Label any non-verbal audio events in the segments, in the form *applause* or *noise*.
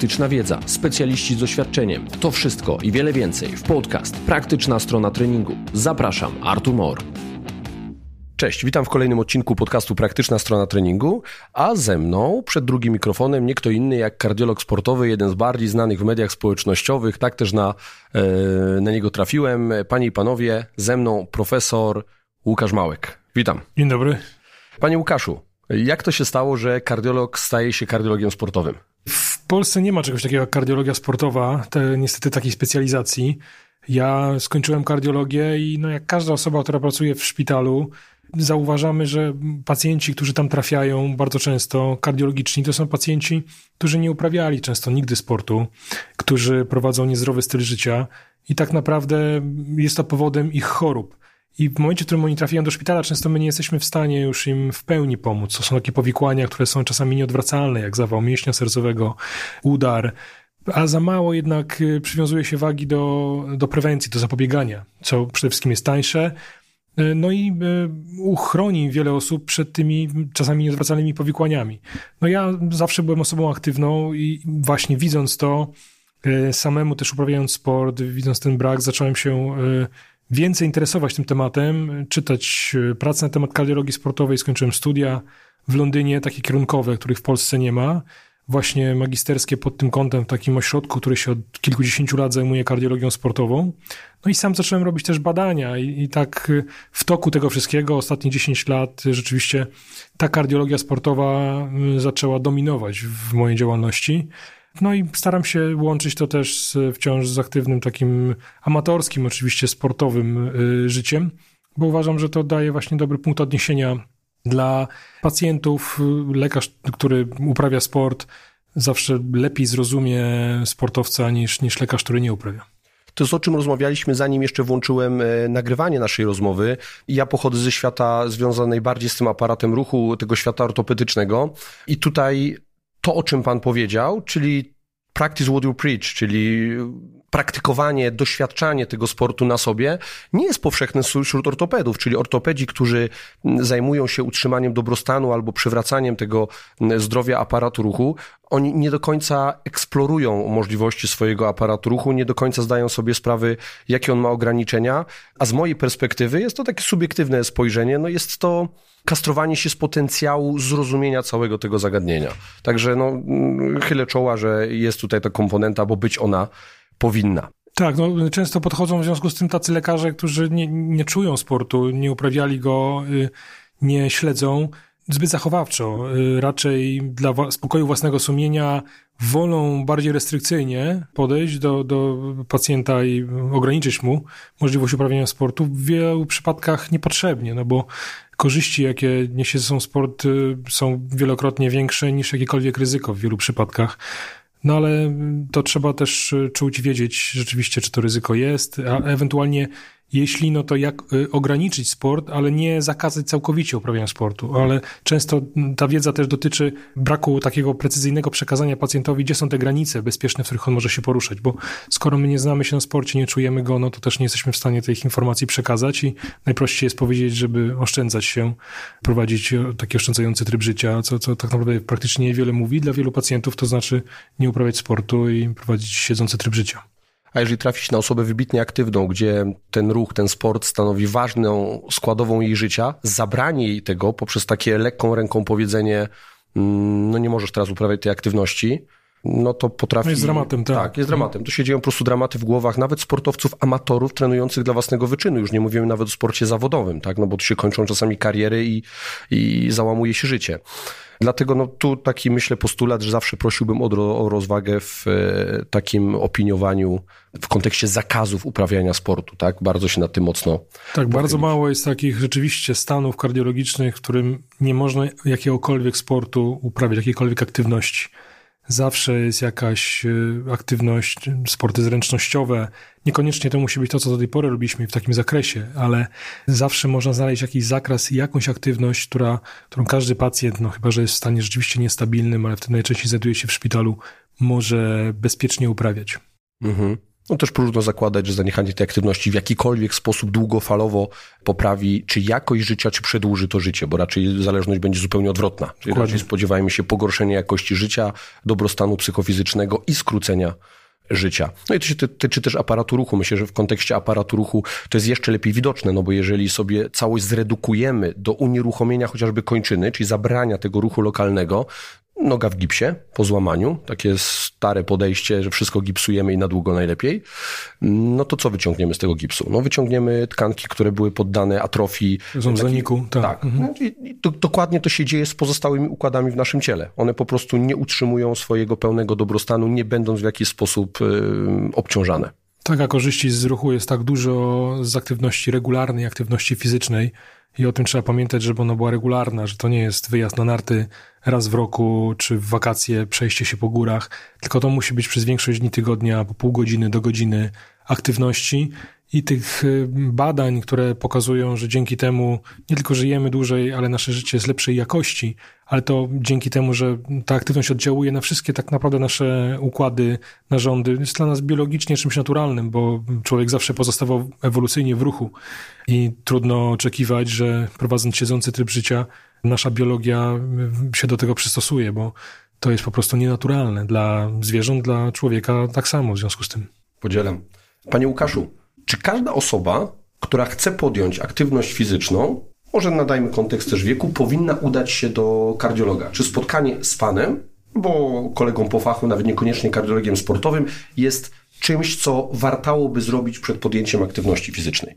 praktyczna wiedza, specjaliści z doświadczeniem. To wszystko i wiele więcej w podcast Praktyczna strona treningu. Zapraszam, Artur Mor. Cześć, witam w kolejnym odcinku podcastu Praktyczna strona treningu, a ze mną przed drugim mikrofonem nie kto inny jak kardiolog sportowy, jeden z bardziej znanych w mediach społecznościowych, tak też na, e, na niego trafiłem. Panie i panowie, ze mną profesor Łukasz Małek. Witam. Dzień dobry. Panie Łukaszu, jak to się stało, że kardiolog staje się kardiologiem sportowym? W Polsce nie ma czegoś takiego jak kardiologia sportowa, te, niestety takiej specjalizacji. Ja skończyłem kardiologię i no jak każda osoba, która pracuje w szpitalu, zauważamy, że pacjenci, którzy tam trafiają bardzo często, kardiologiczni, to są pacjenci, którzy nie uprawiali często nigdy sportu, którzy prowadzą niezdrowy styl życia i tak naprawdę jest to powodem ich chorób. I w momencie, w którym oni trafiają do szpitala, często my nie jesteśmy w stanie już im w pełni pomóc. To są takie powikłania, które są czasami nieodwracalne, jak zawał mięśnia sercowego, udar, a za mało jednak y, przywiązuje się wagi do, do prewencji, do zapobiegania, co przede wszystkim jest tańsze, y, no i y, uchroni wiele osób przed tymi czasami nieodwracalnymi powikłaniami. No ja zawsze byłem osobą aktywną i właśnie widząc to, samemu też uprawiając sport, widząc ten brak, zacząłem się więcej interesować tym tematem, czytać e, pracę na temat kardiologii sportowej. Skończyłem studia w Londynie, takie kierunkowe, których w Polsce nie ma. Właśnie magisterskie pod tym kątem w takim ośrodku, który się od kilkudziesięciu lat zajmuje kardiologią sportową. No i sam zacząłem robić też badania i, i tak e, w toku tego wszystkiego, ostatnie 10 lat, rzeczywiście ta kardiologia sportowa e, zaczęła dominować w mojej działalności. No i staram się łączyć to też z, wciąż z aktywnym takim amatorskim, oczywiście sportowym y, życiem, bo uważam, że to daje właśnie dobry punkt odniesienia dla pacjentów. Lekarz, który uprawia sport, zawsze lepiej zrozumie sportowca niż, niż lekarz, który nie uprawia. To jest o czym rozmawialiśmy, zanim jeszcze włączyłem e, nagrywanie naszej rozmowy. Ja pochodzę ze świata związanej bardziej z tym aparatem ruchu, tego świata ortopedycznego. I tutaj to, o czym Pan powiedział, czyli practice what you preach, czyli praktykowanie, doświadczanie tego sportu na sobie nie jest powszechne wśród ortopedów, czyli ortopedzi, którzy zajmują się utrzymaniem dobrostanu albo przywracaniem tego zdrowia aparatu ruchu, oni nie do końca eksplorują możliwości swojego aparatu ruchu, nie do końca zdają sobie sprawy, jakie on ma ograniczenia, a z mojej perspektywy jest to takie subiektywne spojrzenie, no jest to kastrowanie się z potencjału zrozumienia całego tego zagadnienia. Także no, chylę czoła, że jest tutaj ta komponenta, bo być ona powinna. Tak, no, często podchodzą w związku z tym tacy lekarze, którzy nie, nie czują sportu, nie uprawiali go, y, nie śledzą zbyt zachowawczo. Y, raczej dla spokoju własnego sumienia wolą bardziej restrykcyjnie podejść do, do pacjenta i ograniczyć mu możliwość uprawiania sportu. W wielu przypadkach niepotrzebnie, no bo korzyści, jakie niesie ze sobą sport, y, są wielokrotnie większe niż jakiekolwiek ryzyko w wielu przypadkach. No ale to trzeba też y, czuć wiedzieć rzeczywiście, czy to ryzyko jest, a ewentualnie jeśli, no to jak y, ograniczyć sport, ale nie zakazać całkowicie uprawiania sportu. Ale często ta wiedza też dotyczy braku takiego precyzyjnego przekazania pacjentowi, gdzie są te granice bezpieczne, w których on może się poruszać, bo skoro my nie znamy się na sporcie, nie czujemy go, no to też nie jesteśmy w stanie tych informacji przekazać i najprościej jest powiedzieć, żeby oszczędzać się, prowadzić e, taki oszczędzający tryb życia, co, co tak naprawdę praktycznie niewiele mówi. Dla wielu pacjentów to znaczy nie uprawiać sportu i prowadzić siedzący tryb życia. A jeżeli trafić na osobę wybitnie aktywną, gdzie ten ruch, ten sport stanowi ważną składową jej życia, zabranie jej tego poprzez takie lekką ręką powiedzenie, mm, no nie możesz teraz uprawiać tej aktywności, no to potrafi... No jest dramatem, tak. Tak, jest dramatem. To się dzieją po prostu dramaty w głowach nawet sportowców amatorów trenujących dla własnego wyczynu. Już nie mówimy nawet o sporcie zawodowym, tak, no bo tu się kończą czasami kariery i, i załamuje się życie. Dlatego no, tu taki myślę postulat, że zawsze prosiłbym o, o rozwagę w e, takim opiniowaniu w kontekście zakazów uprawiania sportu, tak? Bardzo się nad tym mocno. Tak, bardzo mało jest takich rzeczywiście stanów kardiologicznych, w którym nie można jakiegokolwiek sportu uprawiać, jakiejkolwiek aktywności. Zawsze jest jakaś y, aktywność, sporty zręcznościowe. Niekoniecznie to musi być to, co do tej pory robiliśmy w takim zakresie, ale zawsze można znaleźć jakiś zakres i jakąś aktywność, która, którą każdy pacjent, no chyba, że jest w stanie rzeczywiście niestabilnym, ale wtedy najczęściej znajduje się w szpitalu, może bezpiecznie uprawiać. Mhm. No też trudno zakładać, że zaniechanie tej aktywności w jakikolwiek sposób długofalowo poprawi czy jakość życia, czy przedłuży to życie, bo raczej zależność będzie zupełnie odwrotna. Czyli Dokładnie. raczej spodziewajmy się pogorszenia jakości życia, dobrostanu psychofizycznego i skrócenia życia. No i to się tyczy też aparatu ruchu. Myślę, że w kontekście aparatu ruchu to jest jeszcze lepiej widoczne, no bo jeżeli sobie całość zredukujemy do unieruchomienia chociażby kończyny, czyli zabrania tego ruchu lokalnego, noga w gipsie po złamaniu, takie stare podejście, że wszystko gipsujemy i na długo najlepiej, no to co wyciągniemy z tego gipsu? No wyciągniemy tkanki, które były poddane atrofii. Zaniku, tak. tak. Mhm. No, i to, dokładnie to się dzieje z pozostałymi układami w naszym ciele. One po prostu nie utrzymują swojego pełnego dobrostanu, nie będąc w jakiś sposób y, obciążane. Tak, a korzyści z ruchu jest tak dużo z aktywności regularnej, aktywności fizycznej, i o tym trzeba pamiętać, żeby ona była regularna, że to nie jest wyjazd na narty raz w roku, czy w wakacje przejście się po górach, tylko to musi być przez większość dni tygodnia, po pół godziny do godziny aktywności i tych y, badań, które pokazują, że dzięki temu nie tylko żyjemy dłużej, ale nasze życie jest lepszej jakości, ale to dzięki temu, że ta aktywność oddziałuje na wszystkie tak naprawdę nasze układy, narządy, jest dla nas biologicznie czymś naturalnym, bo człowiek zawsze pozostawał ewolucyjnie w ruchu i trudno oczekiwać, że prowadząc siedzący tryb życia, nasza biologia się do tego przystosuje, bo to jest po prostu nienaturalne dla zwierząt, dla człowieka tak samo w związku z tym. Podzielam. Panie Łukaszu, czy każda osoba, która chce podjąć aktywność fizyczną, może nadajmy kontekst też wieku, powinna udać się do kardiologa? Czy spotkanie z panem, bo kolegą po fachu, nawet niekoniecznie kardiologiem sportowym, jest czymś, co wartałoby zrobić przed podjęciem aktywności fizycznej?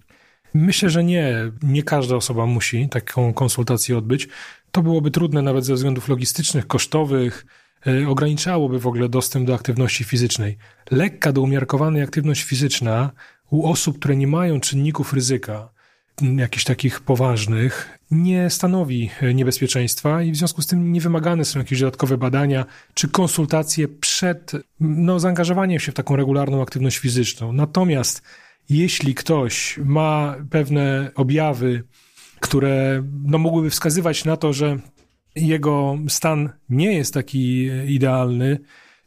Myślę, że nie. Nie każda osoba musi taką konsultację odbyć. To byłoby trudne nawet ze względów logistycznych, kosztowych, yy, ograniczałoby w ogóle dostęp do aktywności fizycznej. Lekka do umiarkowanej aktywność fizyczna u osób, które nie mają czynników ryzyka, jakichś takich poważnych, nie stanowi niebezpieczeństwa i w związku z tym nie wymagane są jakieś dodatkowe badania czy konsultacje przed no, zaangażowaniem się w taką regularną aktywność fizyczną. Natomiast jeśli ktoś ma pewne objawy, które no, mogłyby wskazywać na to, że jego stan nie jest taki idealny,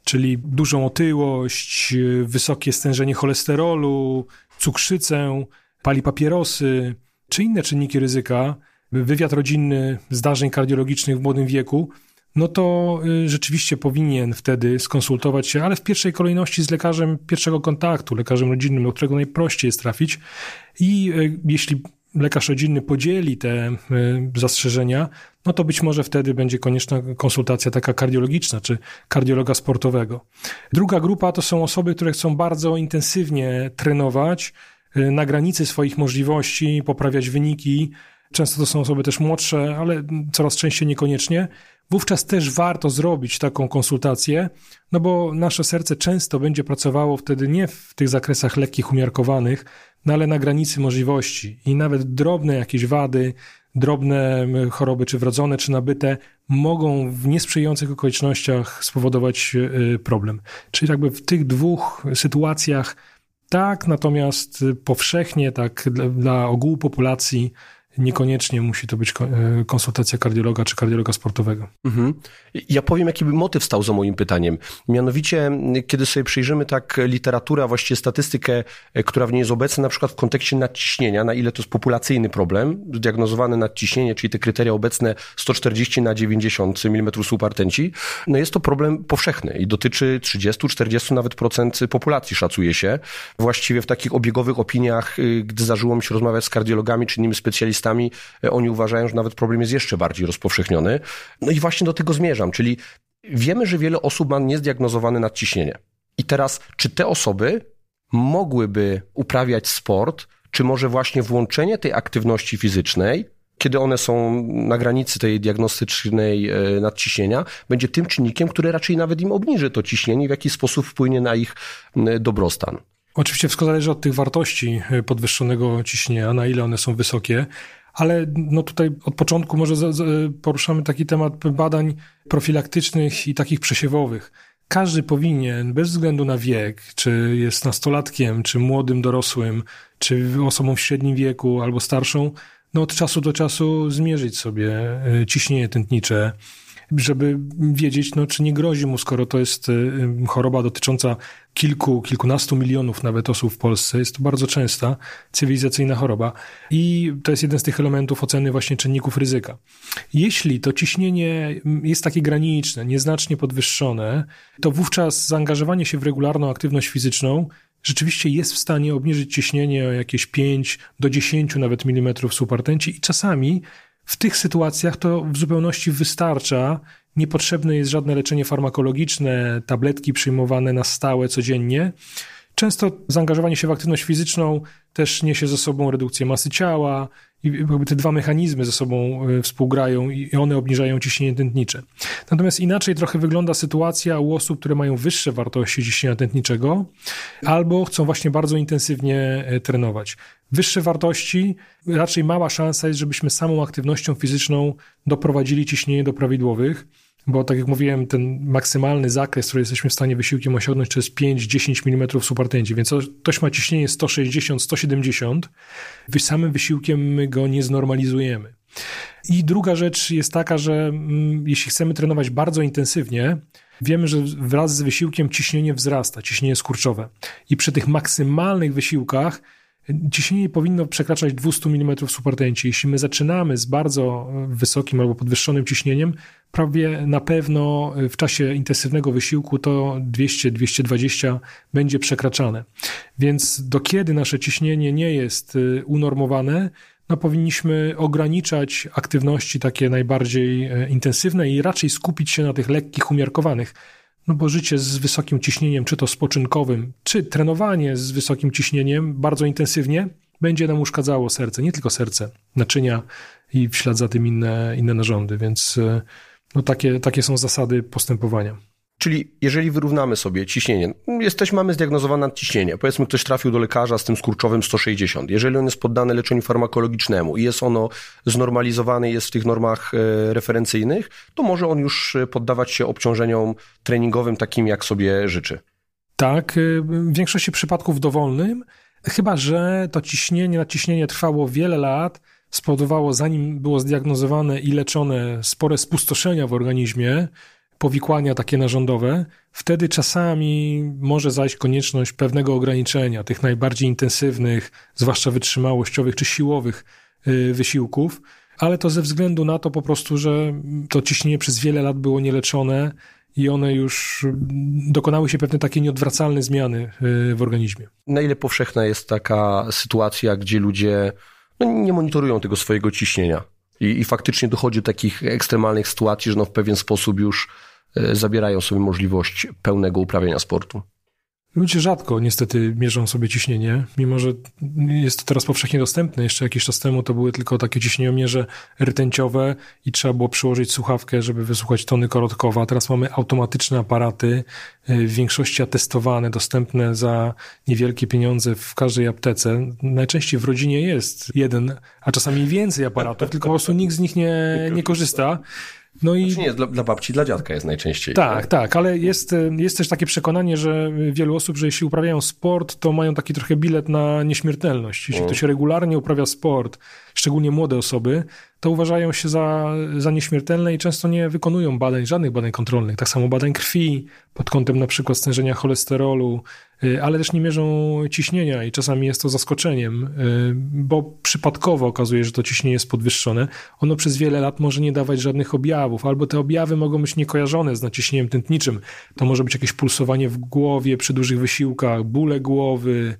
czyli dużą otyłość, wysokie stężenie cholesterolu, cukrzycę, pali papierosy czy inne czynniki ryzyka, wywiad rodzinny zdarzeń kardiologicznych w młodym wieku, no to y, rzeczywiście powinien wtedy skonsultować się, ale w pierwszej kolejności z lekarzem pierwszego kontaktu, lekarzem rodzinnym, do którego najprościej jest trafić. I y, jeśli lekarz rodzinny podzieli te y, zastrzeżenia, no to być może wtedy będzie konieczna konsultacja taka kardiologiczna czy kardiologa sportowego. Druga grupa to są osoby, które chcą bardzo intensywnie trenować na granicy swoich możliwości, poprawiać wyniki. Często to są osoby też młodsze, ale coraz częściej niekoniecznie wówczas też warto zrobić taką konsultację, no bo nasze serce często będzie pracowało wtedy nie w tych zakresach lekkich, umiarkowanych, no ale na granicy możliwości i nawet drobne jakieś wady, drobne choroby, czy wrodzone, czy nabyte, mogą w niesprzyjających okolicznościach spowodować e, problem. Czyli jakby w tych dwóch sytuacjach tak, natomiast powszechnie, tak dla, dla ogółu populacji Niekoniecznie musi to być e, konsultacja kardiologa czy kardiologa sportowego. Mhm. Ja powiem, jaki by motyw stał za moim pytaniem. Mianowicie, kiedy sobie przyjrzymy tak literaturę, a właściwie statystykę, e, która w niej jest obecna, na przykład w kontekście nadciśnienia, na ile to jest populacyjny problem, zdiagnozowane nadciśnienie, czyli te kryteria obecne 140 na 90 mm subartenci, no jest to problem powszechny i dotyczy 30-40 nawet procent populacji, szacuje się. Właściwie w takich obiegowych opiniach, y, gdy zdarzyło mi się rozmawiać z kardiologami czy innymi specjalistami, E, oni uważają, że nawet problem jest jeszcze bardziej rozpowszechniony. No i właśnie do tego zmierzam, czyli wiemy, że wiele osób ma niezdiagnozowane nadciśnienie. I teraz, czy te osoby mogłyby uprawiać sport, czy może właśnie włączenie tej aktywności fizycznej, kiedy one są na granicy tej diagnostycznej e, nadciśnienia, będzie tym czynnikiem, który raczej nawet im obniży to ciśnienie i w jakiś sposób wpłynie na ich dobrostan. Oczywiście wszystko zależy od tych wartości e, podwyższonego ciśnienia, na ile one są wysokie, ale no tutaj od początku może poruszamy taki temat badań profilaktycznych i takich przesiewowych. Każdy powinien, bez względu na wiek, czy jest nastolatkiem, czy młodym dorosłym, czy osobą w średnim wieku albo starszą, no od czasu do czasu zmierzyć sobie e, ciśnienie tętnicze, żeby wiedzieć, no, czy nie grozi mu, skoro to jest choroba dotycząca kilku, kilkunastu milionów nawet osób w Polsce. Jest to bardzo częsta cywilizacyjna choroba i to jest jeden z tych elementów oceny właśnie czynników ryzyka. Jeśli to ciśnienie jest takie graniczne, nieznacznie podwyższone, to wówczas zaangażowanie się w regularną aktywność fizyczną rzeczywiście jest w stanie obniżyć ciśnienie o jakieś 5 do 10 nawet milimetrów supertenci i czasami w tych sytuacjach to w zupełności wystarcza. Niepotrzebne jest żadne leczenie farmakologiczne, tabletki przyjmowane na stałe codziennie. Często zaangażowanie się w aktywność fizyczną też niesie ze sobą redukcję masy ciała i jakby te dwa mechanizmy ze sobą e, współgrają i one obniżają ciśnienie tętnicze. Natomiast inaczej trochę wygląda sytuacja u osób, które mają wyższe wartości ciśnienia tętniczego albo chcą właśnie bardzo intensywnie e, trenować. Wyższe wartości, raczej mała szansa jest, żebyśmy samą aktywnością fizyczną doprowadzili ciśnienie do prawidłowych bo tak jak mówiłem, ten maksymalny zakres, który jesteśmy w stanie wysiłkiem osiągnąć, to jest 5-10 mm supertęci, więc ktoś ma ciśnienie 160-170, samym wysiłkiem my go nie znormalizujemy. I druga rzecz jest taka, że mm, jeśli chcemy trenować bardzo intensywnie, wiemy, że wraz z wysiłkiem ciśnienie wzrasta, ciśnienie skurczowe. I przy tych maksymalnych wysiłkach Ciśnienie powinno przekraczać 200 mm supertenci. Jeśli my zaczynamy z bardzo wysokim albo podwyższonym ciśnieniem, prawie na pewno w czasie intensywnego wysiłku to 200-220 będzie przekraczane. Więc do kiedy nasze ciśnienie nie jest y, unormowane, no powinniśmy ograniczać aktywności takie najbardziej intensywne i raczej skupić się na tych lekkich, umiarkowanych. No bo życie z wysokim ciśnieniem, czy to spoczynkowym, czy trenowanie z wysokim ciśnieniem bardzo intensywnie, będzie nam uszkadzało serce, nie tylko serce, naczynia i w ślad za tym inne, inne narządy, więc e, no takie, takie są zasady postępowania. Czyli jeżeli wyrównamy sobie ciśnienie, jesteśmy, mamy zdiagnozowane ciśnienie, powiedzmy ktoś trafił do lekarza z tym skurczowym 160, jeżeli on jest poddany leczeniu farmakologicznemu i jest ono znormalizowane, jest w tych normach e, referencyjnych, to może on już e, poddawać się obciążeniom treningowym takim, jak sobie życzy. Tak, e, w większości przypadków dowolnym, chyba że to ciśnienie, nadciśnienie trwało wiele lat, spowodowało, zanim było zdiagnozowane i leczone, spore spustoszenia w organizmie, powikłania takie narządowe, wtedy czasami może zajść konieczność pewnego ograniczenia tych najbardziej intensywnych, zwłaszcza wytrzymałościowych czy siłowych y, wysiłków, ale to ze względu na to po prostu, że to ciśnienie przez wiele lat było nieleczone i one już dokonały się pewne takie nieodwracalne zmiany y, w organizmie. Na ile powszechna jest taka sytuacja, gdzie ludzie no, nie monitorują tego swojego ciśnienia? I, I faktycznie dochodzi do takich ekstremalnych sytuacji, że no w pewien sposób już zabierają sobie możliwość pełnego uprawiania sportu. Ludzie rzadko niestety mierzą sobie ciśnienie, mimo że jest to teraz powszechnie dostępne. Jeszcze jakiś czas temu to były tylko takie ciśnieniomierze rtęciowe i trzeba było przyłożyć słuchawkę, żeby wysłuchać tony korotkowa. Teraz mamy automatyczne aparaty, w większości atestowane, dostępne za niewielkie pieniądze w każdej aptece. Najczęściej w rodzinie jest jeden, a czasami więcej aparatów, tylko po prostu nikt z nich nie, nie korzysta. No i... Znaczy nie, dla, dla babci, dla dziadka jest najczęściej. Tak, tak, tak, ale jest, jest też takie przekonanie, że wielu osób, że jeśli uprawiają sport, to mają taki trochę bilet na nieśmiertelność. Jeśli mm. ktoś regularnie uprawia sport, szczególnie młode osoby, to uważają się za, za nieśmiertelne i często nie wykonują badań, żadnych badań kontrolnych. Tak samo badań krwi pod kątem na przykład stężenia cholesterolu, y, ale też nie mierzą ciśnienia i czasami jest to zaskoczeniem, y, bo przypadkowo okazuje się, że to ciśnienie jest podwyższone. Ono przez wiele lat może nie dawać żadnych objawów, albo te objawy mogą być niekojarzone z naciśnieniem tętniczym. To może być jakieś pulsowanie w głowie przy dużych wysiłkach, bóle głowy,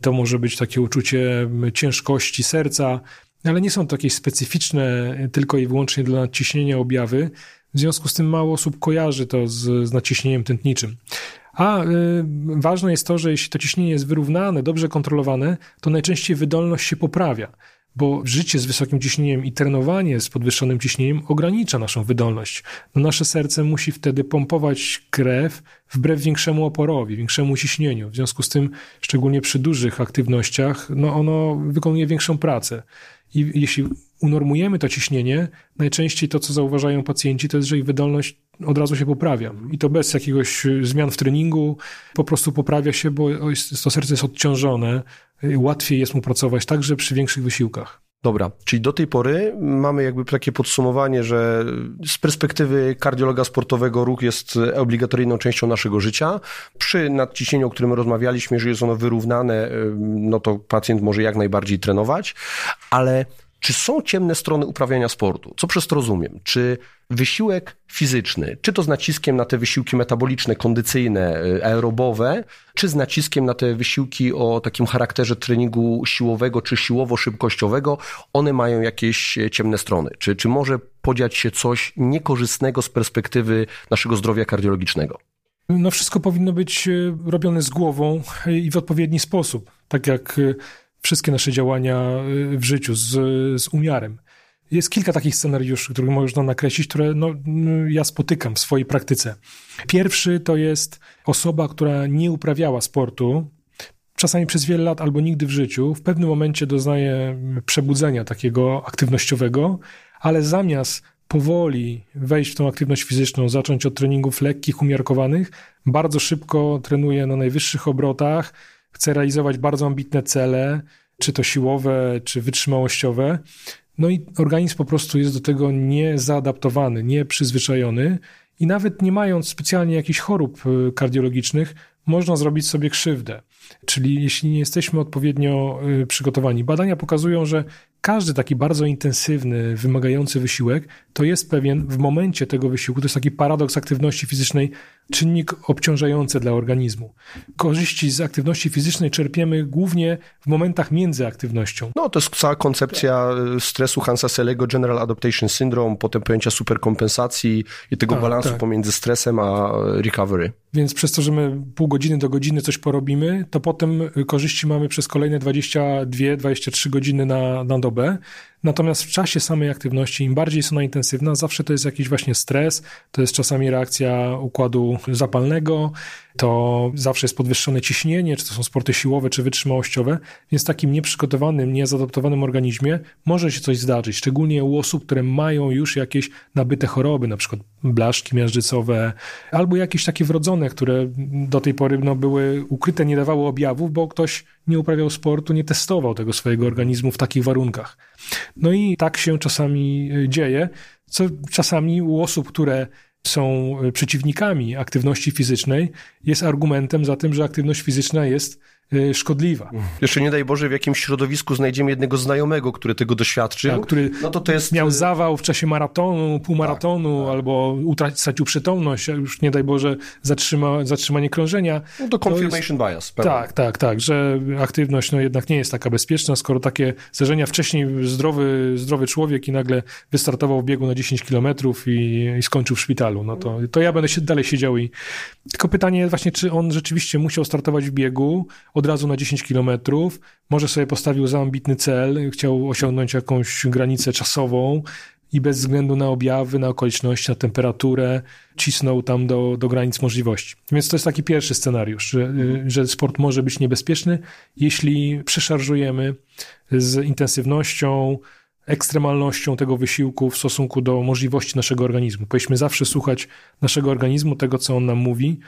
to może być takie uczucie ciężkości serca, ale nie są to jakieś specyficzne tylko i wyłącznie dla nadciśnienia objawy. W związku z tym mało osób kojarzy to z, z naciśnieniem tętniczym. A y, ważne jest to, że jeśli to ciśnienie jest wyrównane, dobrze kontrolowane, to najczęściej wydolność się poprawia, bo życie z wysokim ciśnieniem i trenowanie z podwyższonym ciśnieniem ogranicza naszą wydolność. No nasze serce musi wtedy pompować krew wbrew większemu oporowi, większemu ciśnieniu. W związku z tym, szczególnie przy dużych aktywnościach, no ono wykonuje większą pracę. I jeśli unormujemy to ciśnienie, najczęściej to, co zauważają pacjenci, to jest, że ich wydolność od razu się poprawia. I to bez jakiegoś zmian w treningu, po prostu poprawia się, bo to serce jest odciążone, łatwiej jest mu pracować także przy większych wysiłkach. Dobra, czyli do tej pory mamy jakby takie podsumowanie, że z perspektywy kardiologa sportowego ruch jest obligatoryjną częścią naszego życia. Przy nadciśnieniu, o którym rozmawialiśmy, jeżeli jest ono wyrównane, no to pacjent może jak najbardziej trenować, ale czy są ciemne strony uprawiania sportu? Co przez to rozumiem? Czy wysiłek fizyczny, czy to z naciskiem na te wysiłki metaboliczne, kondycyjne, y, aerobowe, czy z naciskiem na te wysiłki o takim charakterze treningu siłowego czy siłowo-szybkościowego, one mają jakieś e, ciemne strony? Czy, czy może podziać się coś niekorzystnego z perspektywy naszego zdrowia kardiologicznego? No wszystko powinno być e, robione z głową i w odpowiedni sposób. Tak jak e, wszystkie nasze działania y, w życiu z, z umiarem. Jest kilka takich scenariuszy, które można nakreślić, które no, ja spotykam w swojej praktyce. Pierwszy to jest osoba, która nie uprawiała sportu, czasami przez wiele lat albo nigdy w życiu, w pewnym momencie doznaje przebudzenia takiego aktywnościowego, ale zamiast powoli wejść w tą aktywność fizyczną, zacząć od treningów lekkich, umiarkowanych, bardzo szybko trenuje na najwyższych obrotach, chce realizować bardzo ambitne cele, czy to siłowe, czy wytrzymałościowe. No i organizm po prostu jest do tego niezaadaptowany, nieprzyzwyczajony i nawet nie mając specjalnie jakichś chorób y, kardiologicznych, można zrobić sobie krzywdę. Czyli jeśli nie jesteśmy odpowiednio y, przygotowani. Badania pokazują, że każdy taki bardzo intensywny, wymagający wysiłek, to jest pewien w momencie tego wysiłku, to jest taki paradoks aktywności fizycznej, czynnik obciążający dla organizmu. Korzyści z aktywności fizycznej czerpiemy głównie w momentach między aktywnością. No, to jest cała koncepcja y, stresu Hansa Selego, General Adaptation Syndrome, potem pojęcia superkompensacji i tego tak, balansu tak. pomiędzy stresem a recovery. Więc przez to, że my pół godziny do godziny coś porobimy, to potem korzyści mamy przez kolejne 22-23 godziny na, na dobę. Delban, Natomiast w czasie samej aktywności, im bardziej jest ona intensywna, zawsze to jest jakiś właśnie stres, to jest czasami reakcja układu zapalnego, to zawsze jest podwyższone ciśnienie, czy to są sporty siłowe, czy wytrzymałościowe, więc takim nieprzygotowanym, niezadaptowanym organizmie może się coś zdarzyć, szczególnie u osób, które mają już jakieś nabyte choroby, na przykład blaszki miażdżycowe, albo jakieś takie wrodzone, które do tej pory no, były ukryte, nie dawały objawów, bo ktoś nie uprawiał sportu, nie testował tego swojego organizmu w takich warunkach. No i tak się czasami e, dzieje, co czasami u osób, które są e, przeciwnikami aktywności fizycznej, jest argumentem za tym, że aktywność fizyczna jest szkodliwa. Jeszcze nie daj Boże, w jakimś środowisku znajdziemy jednego znajomego, który tego doświadczył. Tak, który no to to jest... miał zawał w czasie maratonu, półmaratonu, tak, tak. albo utracił przytomność, już nie daj Boże zatrzyma, zatrzymanie krążenia. No to confirmation to jest... bias. Pewnie. Tak, tak, tak, że aktywność no jednak nie jest taka bezpieczna, skoro takie zdarzenia wcześniej zdrowy, zdrowy człowiek i nagle wystartował w biegu na 10 kilometrów i, i skończył w szpitalu, no to, to ja będę się dalej siedział i tylko pytanie właśnie, czy on rzeczywiście musiał startować w biegu, od razu na 10 kilometrów, może sobie postawił za ambitny cel, chciał osiągnąć jakąś granicę czasową i bez względu na objawy, na okoliczności, na temperaturę, cisnął tam do, do granic możliwości. Więc to jest taki pierwszy scenariusz, że, że sport może być niebezpieczny, jeśli przeszarżujemy z intensywnością, ekstremalnością tego wysiłku w stosunku do możliwości naszego organizmu. Powinniśmy zawsze słuchać naszego organizmu, tego co on nam mówi,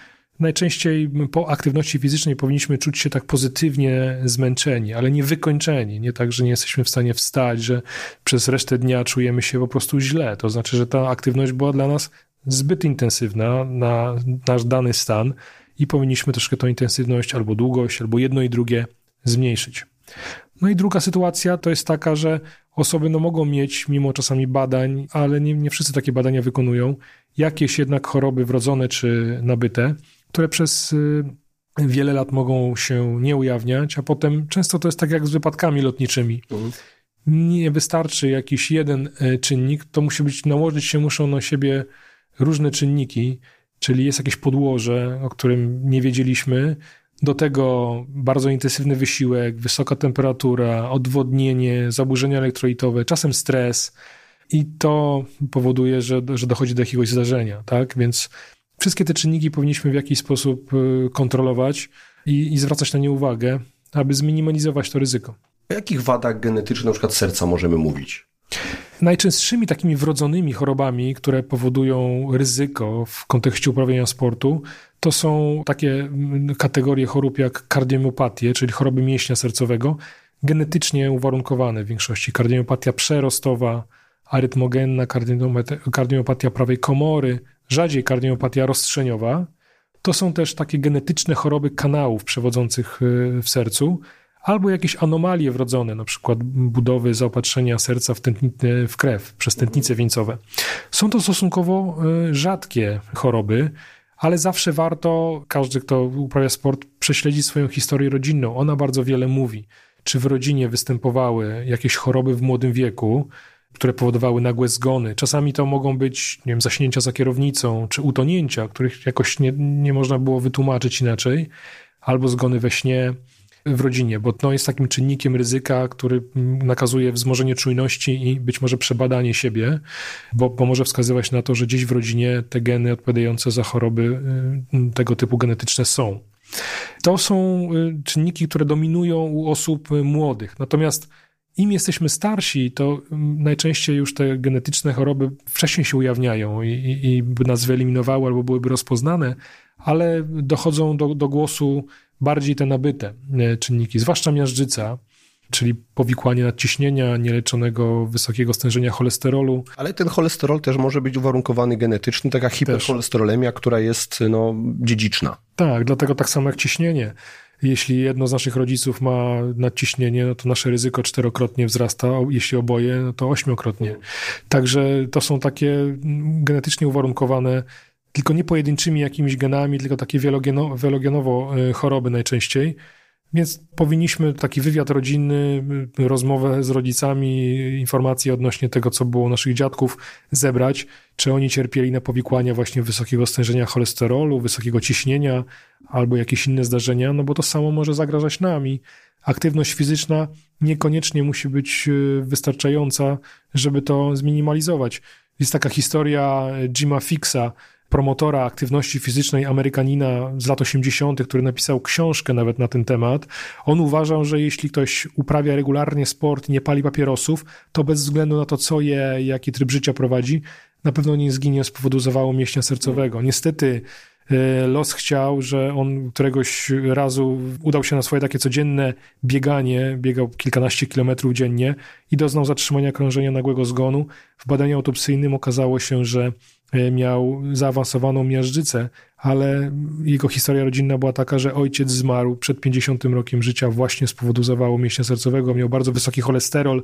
Najczęściej po aktywności fizycznej powinniśmy czuć się tak pozytywnie zmęczeni, ale nie wykończeni. Nie tak, że nie jesteśmy w stanie wstać, że przez resztę dnia czujemy się po prostu źle. To znaczy, że ta aktywność była dla nas zbyt intensywna na nasz dany stan i powinniśmy troszkę tą intensywność albo długość, albo jedno i drugie zmniejszyć. No i druga sytuacja to jest taka, że osoby no, mogą mieć, mimo czasami badań, ale nie, nie wszyscy takie badania wykonują, jakieś jednak choroby wrodzone czy nabyte, które przez y, wiele lat mogą się nie ujawniać, a potem często to jest tak jak z wypadkami lotniczymi. Mhm. Nie wystarczy jakiś jeden y, czynnik, to musi być, nałożyć się muszą na siebie różne czynniki, czyli jest jakieś podłoże, o którym nie wiedzieliśmy, do tego bardzo intensywny wysiłek, wysoka temperatura, odwodnienie, zaburzenia elektrolitowe, czasem stres i to powoduje, że, że dochodzi do jakiegoś zdarzenia, tak? Więc Wszystkie te czynniki powinniśmy w jakiś sposób y, kontrolować i, i zwracać na nie uwagę, aby zminimalizować to ryzyko. O jakich wadach genetycznych, na przykład serca, możemy mówić? Najczęstszymi takimi wrodzonymi chorobami, które powodują ryzyko w kontekście uprawiania sportu, to są takie mm, kategorie chorób jak kardiomiopatie, czyli choroby mięśnia sercowego, genetycznie uwarunkowane w większości. Kardiomiopatia przerostowa, arytmogenna, kardiomiopatia prawej komory, rzadziej kardiomiopatia rozstrzeniowa. To są też takie genetyczne choroby kanałów przewodzących y, w sercu, albo jakieś anomalie wrodzone, na przykład budowy zaopatrzenia serca w, tętni- w krew przez tętnice wieńcowe. Są to stosunkowo y, rzadkie choroby, ale zawsze warto, każdy, kto uprawia sport, prześledzić swoją historię rodzinną. Ona bardzo wiele mówi. Czy w rodzinie występowały jakieś choroby w młodym wieku, które powodowały nagłe zgony. Czasami to mogą być nie wiem, zaśnięcia za kierownicą, czy utonięcia, których jakoś nie, nie można było wytłumaczyć inaczej, albo zgony we śnie w rodzinie, bo to jest takim czynnikiem ryzyka, który nakazuje wzmożenie czujności i być może przebadanie siebie, bo, bo może wskazywać na to, że gdzieś w rodzinie te geny odpowiadające za choroby y, tego typu genetyczne są. To są y, czynniki, które dominują u osób młodych. Natomiast im jesteśmy starsi, to mm, najczęściej już te genetyczne choroby wcześniej się ujawniają i, i, i by nas wyeliminowały albo byłyby rozpoznane, ale dochodzą do, do głosu bardziej te nabyte e, czynniki, zwłaszcza miażdżyca, czyli powikłanie nadciśnienia, nieleczonego wysokiego stężenia cholesterolu. Ale ten cholesterol też może być uwarunkowany genetycznie, taka hipercholesterolemia, która jest no, dziedziczna. Tak, dlatego tak samo jak ciśnienie. Jeśli jedno z naszych rodziców ma nadciśnienie, no to nasze ryzyko czterokrotnie wzrasta, jeśli oboje, no to ośmiokrotnie. Także to są takie mm, genetycznie uwarunkowane tylko nie pojedynczymi jakimiś genami, tylko takie wielogeno, wielogenowo e, choroby najczęściej. Więc powinniśmy taki wywiad rodzinny, rozmowę z rodzicami, informacje odnośnie tego, co było u naszych dziadków, zebrać, czy oni cierpieli na powikłania właśnie wysokiego stężenia cholesterolu, wysokiego ciśnienia albo jakieś inne zdarzenia, no bo to samo może zagrażać nami. Aktywność fizyczna niekoniecznie musi być e, wystarczająca, żeby to zminimalizować. Jest taka historia Jima Fixa, promotora aktywności fizycznej Amerykanina z lat 80., który napisał książkę nawet na ten temat. On uważał, że jeśli ktoś uprawia regularnie sport i nie pali papierosów, to bez względu na to, co je, jaki tryb życia prowadzi, na pewno nie zginie z powodu zawału mięśnia sercowego. Niestety e, los chciał, że on któregoś razu udał się na swoje takie codzienne bieganie, biegał kilkanaście kilometrów dziennie i doznał zatrzymania krążenia nagłego zgonu. W badaniu autopsyjnym okazało się, że miał zaawansowaną miażdżycę, ale jego historia rodzinna była taka, że ojciec zmarł przed 50 rokiem życia właśnie z powodu zawału mięśnia sercowego, miał bardzo wysoki cholesterol,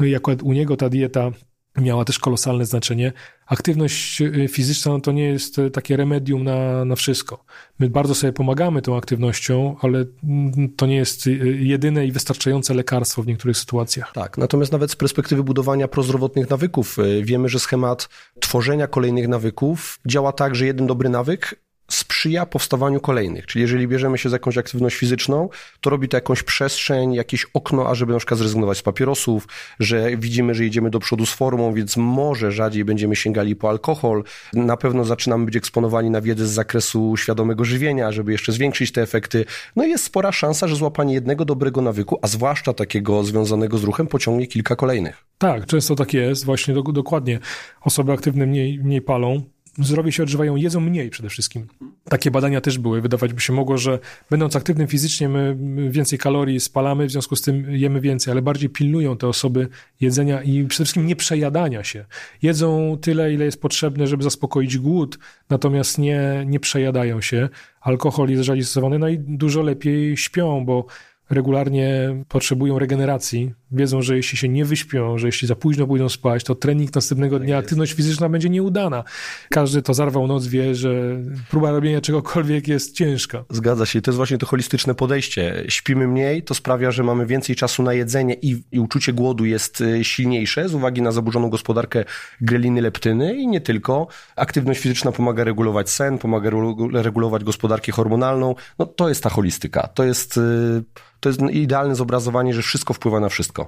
no i akurat u niego ta dieta miała też kolosalne znaczenie. Aktywność y, fizyczna no to nie jest y, takie remedium na, na wszystko. My bardzo sobie pomagamy tą aktywnością, ale mm, to nie jest y, jedyne i wystarczające lekarstwo w niektórych sytuacjach. Tak, natomiast nawet z perspektywy budowania prozdrowotnych nawyków wiemy, że schemat tworzenia kolejnych nawyków działa tak, że jeden dobry nawyk sprzyja powstawaniu kolejnych. Czyli jeżeli bierzemy się za jakąś aktywność fizyczną, to robi to jakąś przestrzeń, jakieś okno, ażeby na przykład zrezygnować z papierosów, że widzimy, że idziemy do przodu z formą, więc może rzadziej będziemy sięgali po alkohol. Na pewno zaczynamy być eksponowani na wiedzę z zakresu świadomego żywienia, żeby jeszcze zwiększyć te efekty. No i jest spora szansa, że złapanie jednego dobrego nawyku, a zwłaszcza takiego związanego z ruchem, pociągnie kilka kolejnych. Tak, często tak jest, właśnie do, dokładnie. Osoby aktywne mniej, mniej palą, zdrowie się odżywają, jedzą mniej przede wszystkim. Takie badania też były. Wydawać by się mogło, że będąc aktywnym fizycznie, my więcej kalorii spalamy, w związku z tym jemy więcej, ale bardziej pilnują te osoby jedzenia i przede wszystkim nie przejadania się. Jedzą tyle, ile jest potrzebne, żeby zaspokoić głód, natomiast nie, nie przejadają się. Alkohol jest rzadziej no i dużo lepiej śpią, bo regularnie potrzebują regeneracji, wiedzą, że jeśli się nie wyśpią, że jeśli za późno pójdą spać, to trening następnego tak dnia, aktywność fizyczna będzie nieudana. Każdy, kto zarwał noc, wie, że próba robienia czegokolwiek jest ciężka. Zgadza się. To jest właśnie to holistyczne podejście. Śpimy mniej, to sprawia, że mamy więcej czasu na jedzenie i, i uczucie głodu jest y, silniejsze z uwagi na zaburzoną gospodarkę greliny, leptyny i nie tylko. Aktywność fizyczna pomaga regulować sen, pomaga regulować gospodarkę hormonalną. No to jest ta holistyka. To jest... Yy to jest idealne zobrazowanie, że wszystko wpływa na wszystko.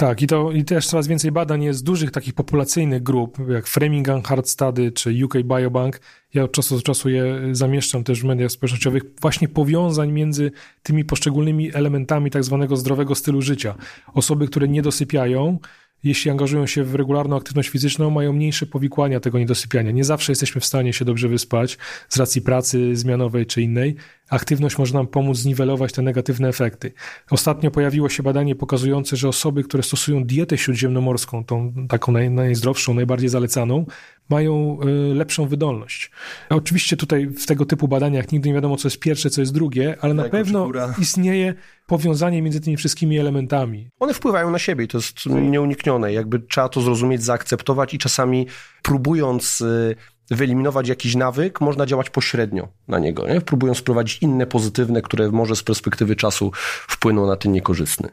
Tak, i to i też coraz więcej badań jest dużych takich populacyjnych grup, jak Framingham Heart Study czy UK Biobank. Ja od czasu do czasu je zamieszczam też w mediach społecznościowych, właśnie powiązań między tymi poszczególnymi elementami tak zwanego zdrowego stylu życia. Osoby, które nie dosypiają, jeśli angażują się w regularną aktywność fizyczną, mają mniejsze powikłania tego niedosypiania. Nie zawsze jesteśmy w stanie się dobrze wyspać z racji pracy zmianowej czy innej. Aktywność może nam pomóc zniwelować te negatywne efekty. Ostatnio pojawiło się badanie pokazujące, że osoby, które stosują dietę śródziemnomorską, tą taką naj, najzdrowszą, najbardziej zalecaną, mają y, lepszą wydolność. Oczywiście tutaj w tego typu badaniach nigdy nie wiadomo, co jest pierwsze, co jest drugie, ale na pewno *laughs* istnieje powiązanie między tymi wszystkimi elementami. One wpływają na siebie i to jest nieuniknione. Jakby trzeba to zrozumieć, zaakceptować i czasami próbując y, wyeliminować jakiś nawyk, można działać pośrednio na niego, nie? próbując wprowadzić inne pozytywne, które może z perspektywy czasu wpłyną na ten niekorzystny.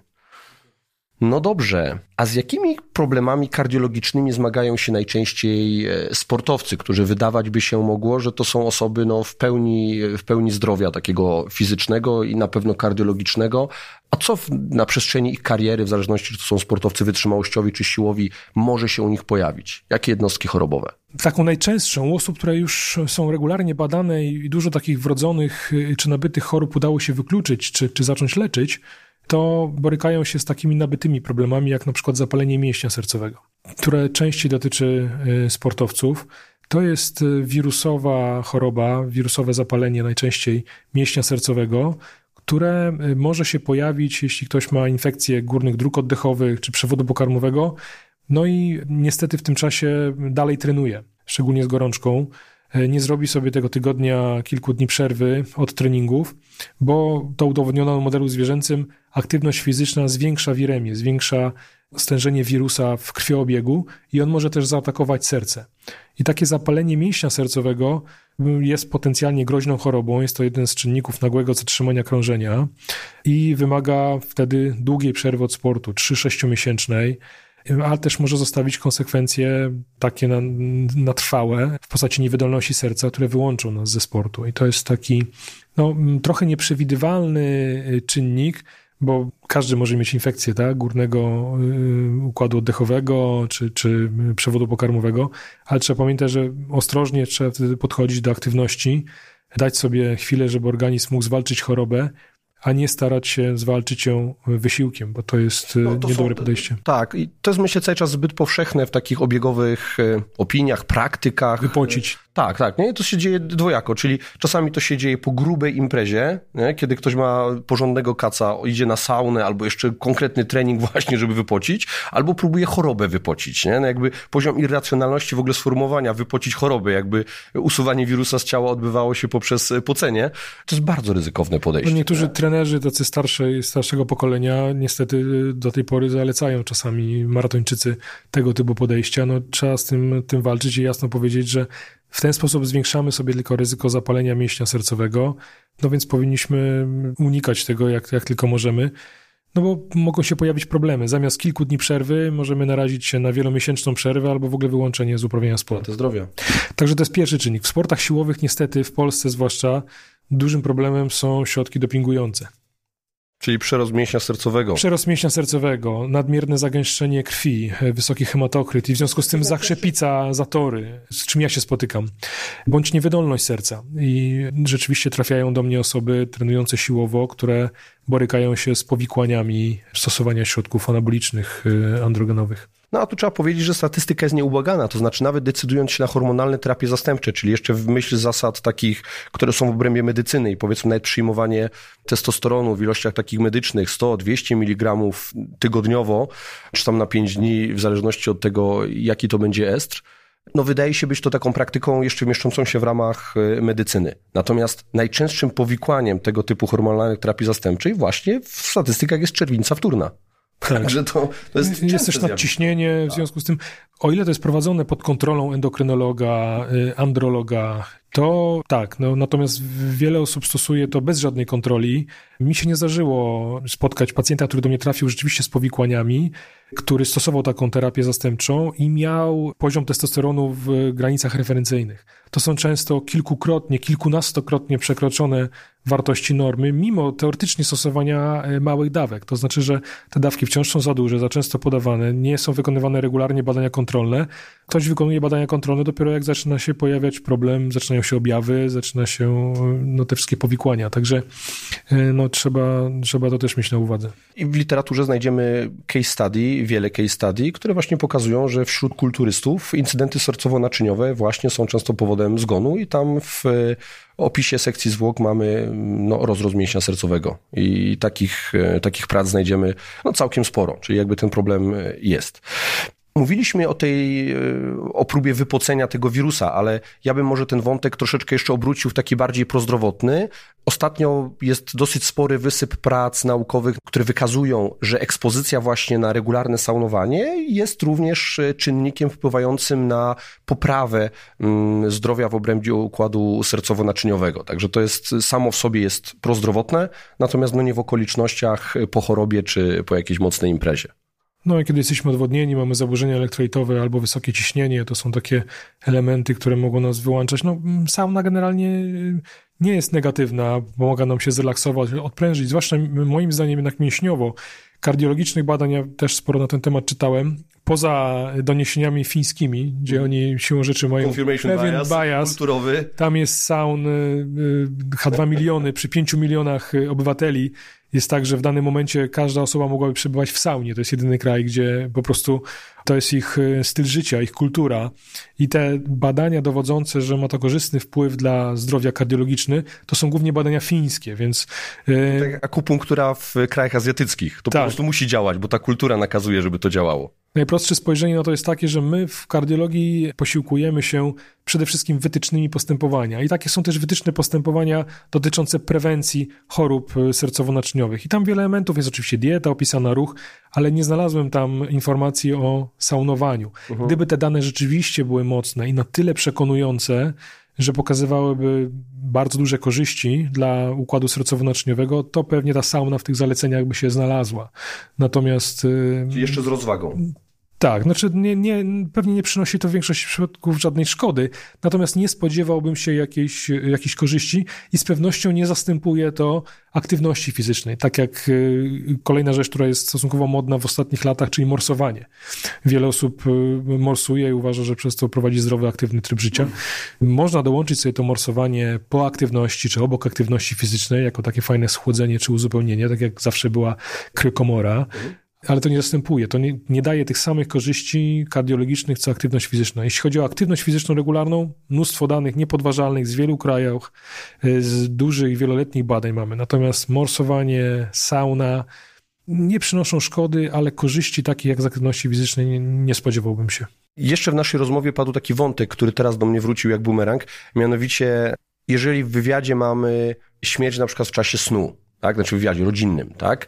No dobrze, a z jakimi problemami kardiologicznymi zmagają się najczęściej e, sportowcy, którzy wydawać by się mogło, że to są osoby no, w, pełni, w pełni zdrowia takiego fizycznego i na pewno kardiologicznego, a co w, na przestrzeni ich kariery, w zależności czy to są sportowcy wytrzymałościowi czy siłowi, może się u nich pojawić? Jakie jednostki chorobowe? Taką najczęstszą osób, które już są regularnie badane i dużo takich wrodzonych y, czy nabytych chorób udało się wykluczyć czy, czy zacząć leczyć, to borykają się z takimi nabytymi problemami, jak na przykład zapalenie mięśnia sercowego, które częściej dotyczy y, sportowców. To jest y, wirusowa choroba, wirusowe zapalenie najczęściej mięśnia sercowego, które y, może się pojawić, jeśli ktoś ma infekcję górnych dróg oddechowych czy przewodu pokarmowego, no i niestety w tym czasie dalej trenuje, szczególnie z gorączką. Nie zrobi sobie tego tygodnia kilku dni przerwy od treningów, bo to udowodniono na modelu zwierzęcym, aktywność fizyczna zwiększa wiremię, zwiększa stężenie wirusa w krwiobiegu i on może też zaatakować serce. I takie zapalenie mięśnia sercowego jest potencjalnie groźną chorobą. Jest to jeden z czynników nagłego zatrzymania krążenia i wymaga wtedy długiej przerwy od sportu, 3-6 miesięcznej ale też może zostawić konsekwencje takie na, na trwałe w postaci niewydolności serca, które wyłączą nas ze sportu. I to jest taki no, trochę nieprzewidywalny y, czynnik, bo każdy może mieć infekcję tak, górnego y, układu oddechowego czy, czy przewodu pokarmowego, ale trzeba pamiętać, że ostrożnie trzeba wtedy podchodzić do aktywności, dać sobie chwilę, żeby organizm mógł zwalczyć chorobę, a nie starać się zwalczyć ją wysiłkiem, bo to jest no, to niedobre są, podejście. Tak, i to jest myślę cały czas zbyt powszechne w takich obiegowych e, opiniach, praktykach. Wypocić. Tak, tak. Nie? To się dzieje dwojako, czyli czasami to się dzieje po grubej imprezie, nie? kiedy ktoś ma porządnego kaca, idzie na saunę albo jeszcze konkretny trening *laughs* właśnie, żeby wypocić, albo próbuje chorobę wypocić. Nie? No jakby poziom irracjonalności w ogóle sformułowania wypocić chorobę, jakby usuwanie wirusa z ciała odbywało się poprzez pocenie. To jest bardzo ryzykowne podejście. No niektórzy nie? trenerzy tacy starszej, starszego pokolenia niestety do tej pory zalecają czasami maratończycy tego typu podejścia. No, trzeba z tym, tym walczyć i jasno powiedzieć, że w ten sposób zwiększamy sobie tylko ryzyko zapalenia mięśnia sercowego, no więc powinniśmy unikać tego jak, jak tylko możemy. No bo mogą się pojawić problemy. Zamiast kilku dni przerwy możemy narazić się na wielomiesięczną przerwę albo w ogóle wyłączenie z uprawiania sportu. zdrowia. Także to jest pierwszy czynnik. W sportach siłowych niestety, w Polsce zwłaszcza, dużym problemem są środki dopingujące. Czyli przerost mięśnia sercowego. Przerost mięśnia sercowego, nadmierne zagęszczenie krwi, wysoki hematokryt i w związku z tym zakrzepica zatory, z czym ja się spotykam, bądź niewydolność serca. I rzeczywiście trafiają do mnie osoby trenujące siłowo, które borykają się z powikłaniami stosowania środków anabolicznych y, androgenowych. No a tu trzeba powiedzieć, że statystyka jest nieubłagana, to znaczy nawet decydując się na hormonalne terapie zastępcze, czyli jeszcze w myśl zasad takich, które są w obrębie medycyny i powiedzmy nawet przyjmowanie testosteronu w ilościach takich medycznych 100-200 mg tygodniowo, czy tam na 5 dni, w zależności od tego, jaki to będzie estr, no wydaje się być to taką praktyką jeszcze mieszczącą się w ramach y, medycyny. Natomiast najczęstszym powikłaniem tego typu hormonalnych terapii zastępczej właśnie w statystykach jest czerwica wtórna. Tak. Także to, to jest, jest też nadciśnienie, w związku z tym, o ile to jest prowadzone pod kontrolą endokrynologa, y, androloga, to tak, no, natomiast wiele osób stosuje to bez żadnej kontroli. Mi się nie zdarzyło spotkać pacjenta, który do mnie trafił rzeczywiście z powikłaniami, który stosował taką terapię zastępczą i miał poziom testosteronu w granicach referencyjnych. To są często kilkukrotnie, kilkunastokrotnie przekroczone wartości normy, mimo teoretycznie stosowania e, małych dawek. To znaczy, że te dawki wciąż są za duże, za często podawane, nie są wykonywane regularnie badania kontrolne. Ktoś wykonuje badania kontrolne dopiero jak zaczyna się pojawiać problem, zaczynają się objawy, zaczyna się no, te wszystkie powikłania. Także e, no, trzeba, trzeba to też mieć na uwadze. I w literaturze znajdziemy case study wiele case study, które właśnie pokazują, że wśród kulturystów incydenty sercowo-naczyniowe właśnie są często powodem zgonu i tam w opisie sekcji zwłok mamy no, rozrost mięśnia sercowego i takich, takich prac znajdziemy no, całkiem sporo, czyli jakby ten problem jest. Mówiliśmy o tej, e, o próbie wypocenia tego wirusa, ale ja bym może ten wątek troszeczkę jeszcze obrócił w taki bardziej prozdrowotny. Ostatnio jest dosyć spory wysyp prac naukowych, które wykazują, że ekspozycja właśnie na regularne saunowanie jest również e, czynnikiem wpływającym na poprawę mm, zdrowia w obrębie układu sercowo-naczyniowego. Także to jest samo w sobie jest prozdrowotne, natomiast no nie w okolicznościach po chorobie czy po jakiejś mocnej imprezie. No i kiedy jesteśmy odwodnieni, mamy zaburzenia elektrolitowe albo wysokie ciśnienie, to są takie elementy, które mogą nas wyłączać. No, sauna generalnie y, nie jest negatywna, pomaga nam się zrelaksować, odprężyć, zwłaszcza moim zdaniem jednak mięśniowo. Kardiologicznych badań ja też sporo na ten temat czytałem. Poza doniesieniami fińskimi, gdzie mhm. oni siłą rzeczy mają pewien bias, bias kulturowy. Tam jest saun y, y, H2 miliony przy 5 milionach obywateli jest tak, że w danym momencie każda osoba mogłaby przebywać w saunie. To jest jedyny kraj, gdzie po prostu to jest ich styl życia, ich kultura. I te badania dowodzące, że ma to korzystny wpływ dla zdrowia kardiologiczny, to są głównie badania fińskie, więc... Tak akupunktura w krajach azjatyckich. To tak. po prostu musi działać, bo ta kultura nakazuje, żeby to działało. Najprostsze spojrzenie na to jest takie, że my w kardiologii posiłkujemy się przede wszystkim wytycznymi postępowania. I takie są też wytyczne postępowania dotyczące prewencji chorób e, sercowo-naczyniowych. I tam wiele elementów jest oczywiście dieta, opisana ruch, ale nie znalazłem tam informacji o saunowaniu. Mhm. Gdyby te dane rzeczywiście były mocne i na tyle przekonujące, że pokazywałyby bardzo duże korzyści dla układu sercowo-naczyniowego, to pewnie ta sauna w tych zaleceniach by się znalazła. Natomiast... E, Czyli jeszcze z rozwagą. Tak, znaczy nie, nie, pewnie nie przynosi to w większości przypadków żadnej szkody, natomiast nie spodziewałbym się jakiejś, jakiejś korzyści i z pewnością nie zastępuje to aktywności fizycznej, tak jak y, kolejna rzecz, która jest stosunkowo modna w ostatnich latach, czyli morsowanie. Wiele osób y, morsuje i uważa, że przez to prowadzi zdrowy, aktywny tryb życia. Można dołączyć sobie to morsowanie po aktywności, czy obok aktywności fizycznej, jako takie fajne schłodzenie czy uzupełnienie, tak jak zawsze była krykomora ale to nie zastępuje, to nie, nie, daje tych samych korzyści kardiologicznych, co aktywność fizyczna. Jeśli chodzi o aktywność fizyczną regularną, mnóstwo danych niepodważalnych z wielu krajów, y, z dużych, wieloletnich badań mamy. Natomiast morsowanie, sauna nie przynoszą szkody, ale korzyści takich jak z aktywności fizycznej nie, nie spodziewałbym się. Jeszcze w naszej rozmowie padł taki wątek, który teraz do mnie wrócił jak bumerang, mianowicie jeżeli w wywiadzie mamy śmierć na przykład w czasie snu, tak, znaczy w wywiadzie rodzinnym, tak,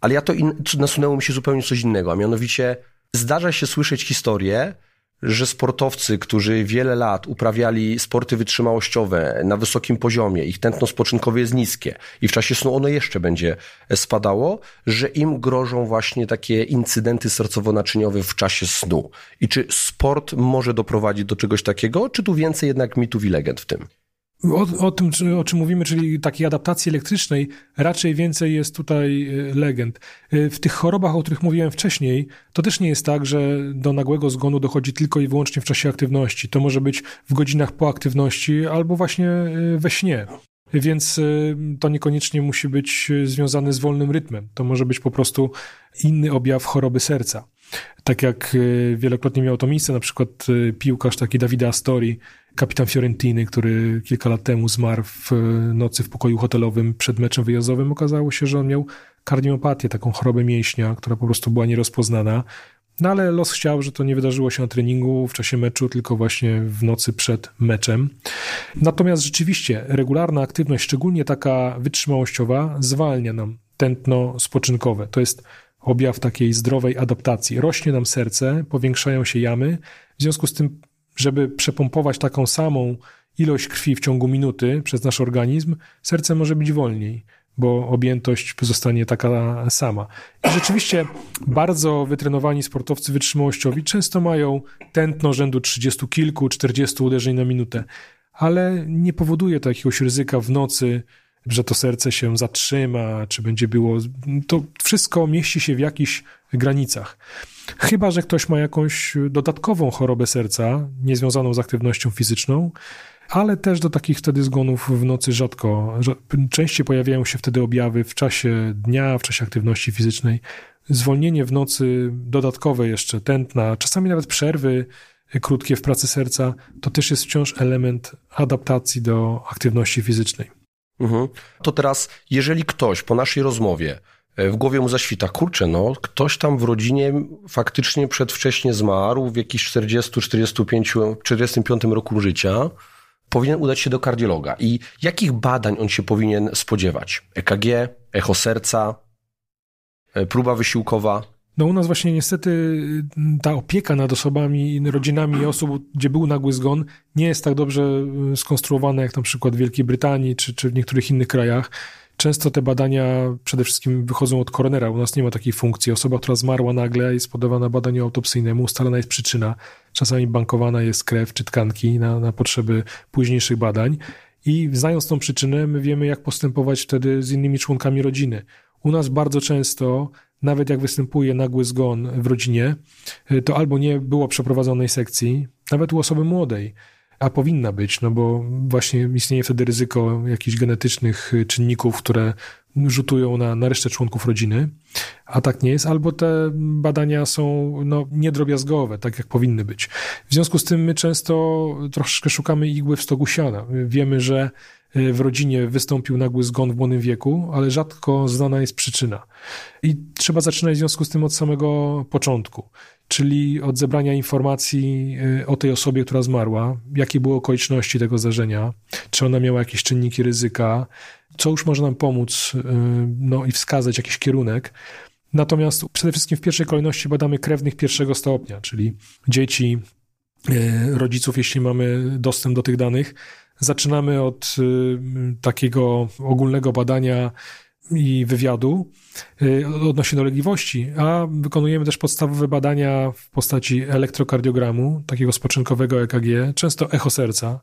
ale ja to in, nasunęło mi się zupełnie coś innego, a mianowicie zdarza się słyszeć historię, że sportowcy, którzy wiele lat uprawiali sporty wytrzymałościowe na wysokim poziomie, ich tętno spoczynkowe jest niskie i w czasie snu ono jeszcze będzie spadało, że im grożą właśnie takie incydenty sercowo-naczyniowe w czasie snu. I czy sport może doprowadzić do czegoś takiego, czy tu więcej jednak mitów i legend w tym? O, o, tym, o czym mówimy, czyli takiej adaptacji elektrycznej, raczej więcej jest tutaj e, legend. E, w tych chorobach, o których mówiłem wcześniej, to też nie jest tak, że do nagłego zgonu dochodzi tylko i wyłącznie w czasie aktywności. To może być w godzinach po aktywności albo właśnie e, we śnie. Więc to niekoniecznie musi być związane z wolnym rytmem. To może być po prostu inny objaw choroby serca. Tak jak wielokrotnie miało to miejsce, na przykład piłkarz taki Davida Astori, kapitan Fiorentiny, który kilka lat temu zmarł w nocy w pokoju hotelowym przed meczem wyjazdowym, okazało się, że on miał kardiopatię, taką chorobę mięśnia, która po prostu była nierozpoznana. No ale los chciał, że to nie wydarzyło się na treningu w czasie meczu, tylko właśnie w nocy przed meczem. Natomiast rzeczywiście regularna aktywność, szczególnie taka wytrzymałościowa, zwalnia nam tętno spoczynkowe. To jest objaw takiej zdrowej adaptacji. Rośnie nam serce, powiększają się jamy, w związku z tym żeby przepompować taką samą ilość krwi w ciągu minuty przez nasz organizm, serce może być wolniej, bo objętość pozostanie taka sama. I rzeczywiście bardzo wytrenowani sportowcy wytrzymałościowi często mają tętno rzędu 30 kilku, 40 uderzeń na minutę, ale nie powoduje to jakiegoś ryzyka w nocy, że to serce się zatrzyma, czy będzie było. To wszystko mieści się w jakichś granicach. Chyba, że ktoś ma jakąś dodatkową chorobę serca, niezwiązaną z aktywnością fizyczną, ale też do takich wtedy zgonów w nocy rzadko. Częściej pojawiają się wtedy objawy w czasie dnia, w czasie aktywności fizycznej. Zwolnienie w nocy, dodatkowe jeszcze tętna, czasami nawet przerwy krótkie w pracy serca, to też jest wciąż element adaptacji do aktywności fizycznej. Mhm. To teraz, jeżeli ktoś po naszej rozmowie w głowie mu zaświta, kurczę, no, ktoś tam w rodzinie faktycznie przedwcześnie zmarł w jakiś 40, 45, 45 roku życia, powinien udać się do kardiologa. I jakich badań on się powinien spodziewać? EKG, echo serca, e, próba wysiłkowa? No u nas właśnie niestety y, ta opieka nad osobami, rodzinami osób, gdzie był nagły zgon, nie jest tak dobrze y, skonstruowana jak na przykład w Wielkiej Brytanii czy, czy w niektórych innych krajach. Często te badania przede wszystkim wychodzą od koronera. U nas nie ma takiej funkcji. Osoba, która zmarła nagle, jest podawana badaniu autopsyjnemu, ustalona jest przyczyna. Czasami bankowana jest krew czy tkanki na, na potrzeby późniejszych badań. I znając tą przyczynę, my wiemy, jak postępować wtedy z innymi członkami rodziny. U nas bardzo często nawet jak występuje nagły zgon w rodzinie, to albo nie było przeprowadzonej sekcji, nawet u osoby młodej, a powinna być, no bo właśnie istnieje wtedy ryzyko jakichś genetycznych czynników, które rzutują na, na resztę członków rodziny, a tak nie jest, albo te badania są no, niedrobiazgowe, tak jak powinny być. W związku z tym my często troszkę szukamy igły w stogu siana. Wiemy, że w rodzinie wystąpił nagły zgon w młodym wieku, ale rzadko znana jest przyczyna. I trzeba zaczynać w związku z tym od samego początku, czyli od zebrania informacji y, o tej osobie, która zmarła, jakie były okoliczności tego zdarzenia, czy ona miała jakieś czynniki ryzyka, co już może nam pomóc y, no, i wskazać jakiś kierunek. Natomiast przede wszystkim w pierwszej kolejności badamy krewnych pierwszego stopnia, czyli dzieci, rodziców, jeśli mamy dostęp do tych danych, Zaczynamy od y, takiego ogólnego badania i wywiadu y, odnośnie dolegliwości, a wykonujemy też podstawowe badania w postaci elektrokardiogramu, takiego spoczynkowego EKG, często echo serca.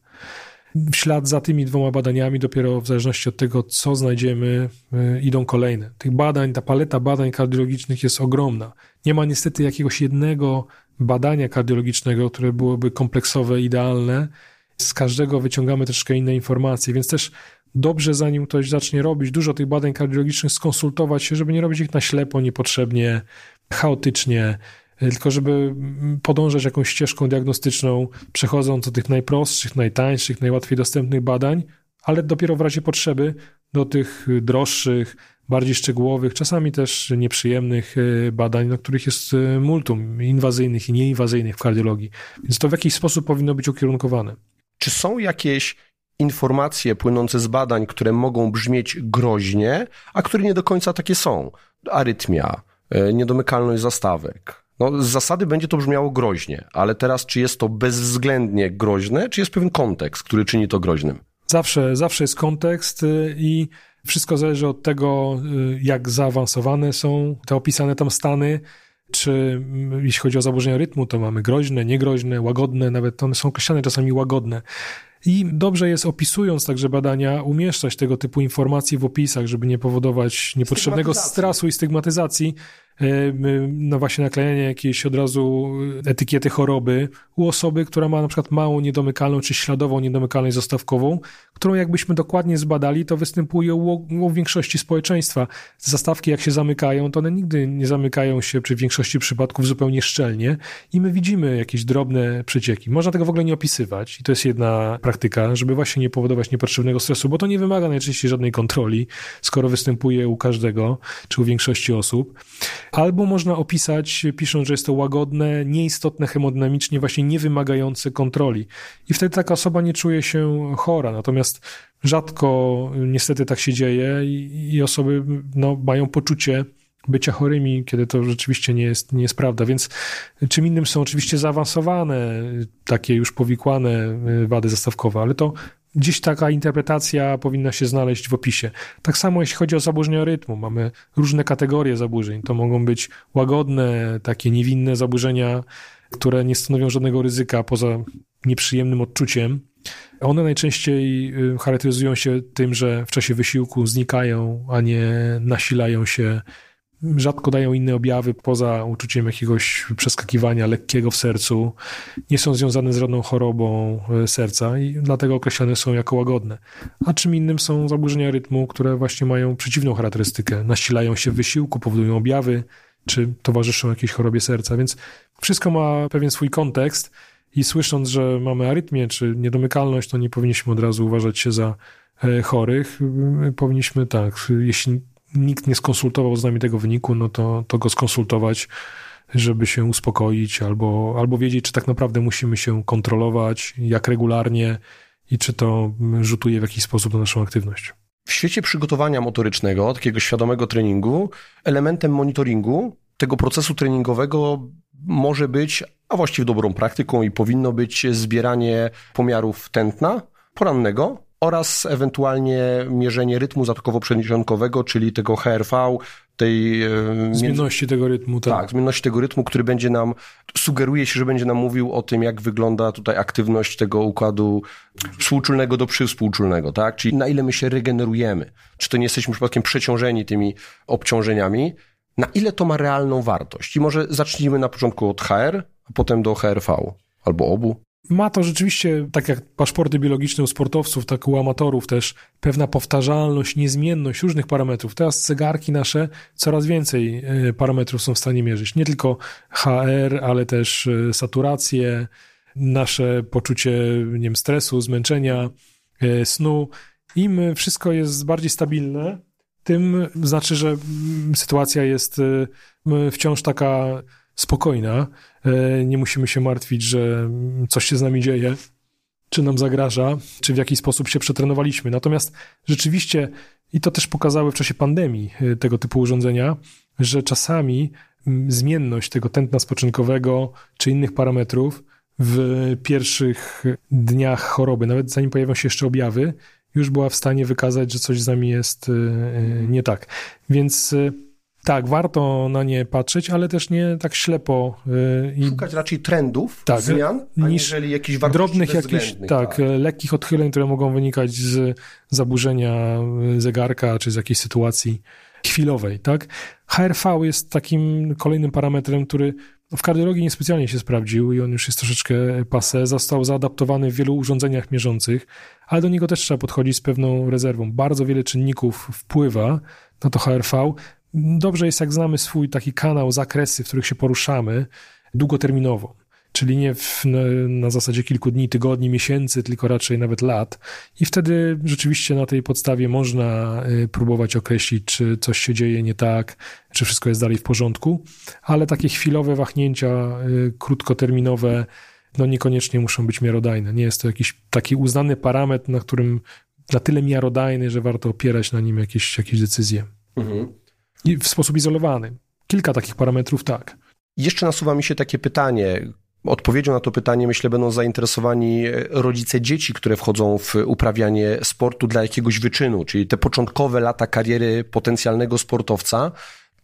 W ślad za tymi dwoma badaniami, dopiero w zależności od tego, co znajdziemy, y, idą kolejne. Tych badań, ta paleta badań kardiologicznych jest ogromna. Nie ma niestety jakiegoś jednego badania kardiologicznego, które byłoby kompleksowe, idealne z każdego wyciągamy troszkę inne informacje, więc też dobrze, zanim ktoś zacznie robić dużo tych badań kardiologicznych, skonsultować się, żeby nie robić ich na ślepo, niepotrzebnie, chaotycznie, tylko żeby podążać jakąś ścieżką diagnostyczną, przechodząc od tych najprostszych, najtańszych, najłatwiej dostępnych badań, ale dopiero w razie potrzeby do tych droższych, bardziej szczegółowych, czasami też nieprzyjemnych e, badań, na których jest e, multum inwazyjnych i nieinwazyjnych w kardiologii. Więc to w jakiś sposób powinno być ukierunkowane. Czy są jakieś informacje płynące z badań, które mogą brzmieć groźnie, a które nie do końca takie są? Arytmia, e, niedomykalność zastawek. No, z zasady będzie to brzmiało groźnie, ale teraz czy jest to bezwzględnie groźne, czy jest pewien kontekst, który czyni to groźnym? Zawsze, zawsze jest kontekst y, i wszystko zależy od tego, y, jak zaawansowane są te opisane tam stany, czy mm, jeśli chodzi o zaburzenia rytmu, to mamy groźne, niegroźne, łagodne, nawet one są określane czasami łagodne. I dobrze jest opisując także badania, umieszczać tego typu informacje w opisach, żeby nie powodować niepotrzebnego stresu i stygmatyzacji, no właśnie naklejanie jakiejś od razu etykiety choroby u osoby, która ma na przykład małą niedomykalną czy śladową niedomykalność zastawkową, którą jakbyśmy dokładnie zbadali, to występuje u, u większości społeczeństwa. Zastawki jak się zamykają, to one nigdy nie zamykają się przy większości przypadków zupełnie szczelnie i my widzimy jakieś drobne przecieki. Można tego w ogóle nie opisywać i to jest jedna praktyka, żeby właśnie nie powodować niepotrzebnego stresu, bo to nie wymaga najczęściej żadnej kontroli, skoro występuje u każdego czy u większości osób. Albo można opisać, pisząc, że jest to łagodne, nieistotne hemodynamicznie, właśnie niewymagające kontroli. I wtedy taka osoba nie czuje się chora. Natomiast rzadko niestety tak się dzieje i, i osoby no, mają poczucie, bycia chorymi, kiedy to rzeczywiście nie jest, nie jest prawda. Więc czym innym są oczywiście zaawansowane, takie już powikłane wady zastawkowe, ale to gdzieś taka interpretacja powinna się znaleźć w opisie. Tak samo jeśli chodzi o zaburzenia rytmu. Mamy różne kategorie zaburzeń. To mogą być łagodne, takie niewinne zaburzenia, które nie stanowią żadnego ryzyka poza nieprzyjemnym odczuciem. One najczęściej y, charakteryzują się tym, że w czasie wysiłku znikają, a nie nasilają się rzadko dają inne objawy poza uczuciem jakiegoś przeskakiwania lekkiego w sercu, nie są związane z żadną chorobą e, serca i dlatego określane są jako łagodne. A czym innym są zaburzenia rytmu, które właśnie mają przeciwną charakterystykę, nasilają się w wysiłku, powodują objawy, czy towarzyszą jakiejś chorobie serca, więc wszystko ma pewien swój kontekst i słysząc, że mamy arytmię czy niedomykalność, to nie powinniśmy od razu uważać się za e, chorych. Powinniśmy tak, jeśli nikt nie skonsultował z nami tego wyniku, no to, to go skonsultować, żeby się uspokoić albo, albo wiedzieć, czy tak naprawdę musimy się kontrolować, jak regularnie i czy to rzutuje w jakiś sposób na naszą aktywność. W świecie przygotowania motorycznego, takiego świadomego treningu, elementem monitoringu tego procesu treningowego może być, a właściwie dobrą praktyką i powinno być zbieranie pomiarów tętna porannego oraz ewentualnie mierzenie rytmu zatokowo-przedsionkowego, czyli tego HRV, tej... E, zmienności tego rytmu, tak. Tak, zmienności tego rytmu, który będzie nam, sugeruje się, że będzie nam mówił o tym, jak wygląda tutaj aktywność tego układu współczulnego do przywspółczulnego, tak? Czyli na ile my się regenerujemy. Czy to nie jesteśmy przypadkiem przeciążeni tymi obciążeniami, na ile to ma realną wartość. I może zacznijmy na początku od HR, a potem do HRV, albo obu. Ma to rzeczywiście, tak jak paszporty biologiczne u sportowców, tak u amatorów też, pewna powtarzalność, niezmienność różnych parametrów. Teraz zegarki nasze coraz więcej e, parametrów są w stanie mierzyć. Nie tylko HR, ale też e, saturację, nasze poczucie nie wiem, stresu, zmęczenia, e, snu. Im wszystko jest bardziej stabilne, tym znaczy, że mm, sytuacja jest wciąż taka spokojna. E, nie musimy się martwić, że coś się z nami dzieje, czy nam zagraża, czy w jakiś sposób się przetrenowaliśmy. Natomiast rzeczywiście, i to też pokazały w czasie pandemii e, tego typu urządzenia, że czasami zmienność tego tętna spoczynkowego czy innych parametrów w pierwszych dniach choroby, nawet zanim pojawią się jeszcze objawy, już była w stanie wykazać, że coś z nami jest e, nie tak. Więc tak, warto na nie patrzeć, ale też nie tak ślepo. Yy, Szukać raczej trendów, tak, zmian, aniżeli jakichś drobnych jakichś, tak, tak, lekkich odchyleń, które mogą wynikać z zaburzenia y, zegarka, czy z jakiejś sytuacji chwilowej, tak? HRV jest takim kolejnym parametrem, który w kardiologii niespecjalnie się sprawdził i on już jest troszeczkę pase. Został zaadaptowany w wielu urządzeniach mierzących, ale do niego też trzeba podchodzić z pewną rezerwą. Bardzo wiele czynników wpływa na to HRV. Dobrze jest, jak znamy swój taki kanał, zakresy, w których się poruszamy długoterminowo. Czyli nie w, na zasadzie kilku dni, tygodni, miesięcy, tylko raczej nawet lat. I wtedy rzeczywiście na tej podstawie można y, próbować określić, czy coś się dzieje nie tak, czy wszystko jest dalej w porządku. Ale takie chwilowe wahnięcia, y, krótkoterminowe, no niekoniecznie muszą być miarodajne. Nie jest to jakiś taki uznany parametr, na którym na tyle miarodajny, że warto opierać na nim jakieś, jakieś decyzje. Mhm w sposób izolowany. Kilka takich parametrów tak. Jeszcze nasuwa mi się takie pytanie. Odpowiedzią na to pytanie, myślę, będą zainteresowani rodzice dzieci, które wchodzą w uprawianie sportu dla jakiegoś wyczynu, czyli te początkowe lata kariery potencjalnego sportowca.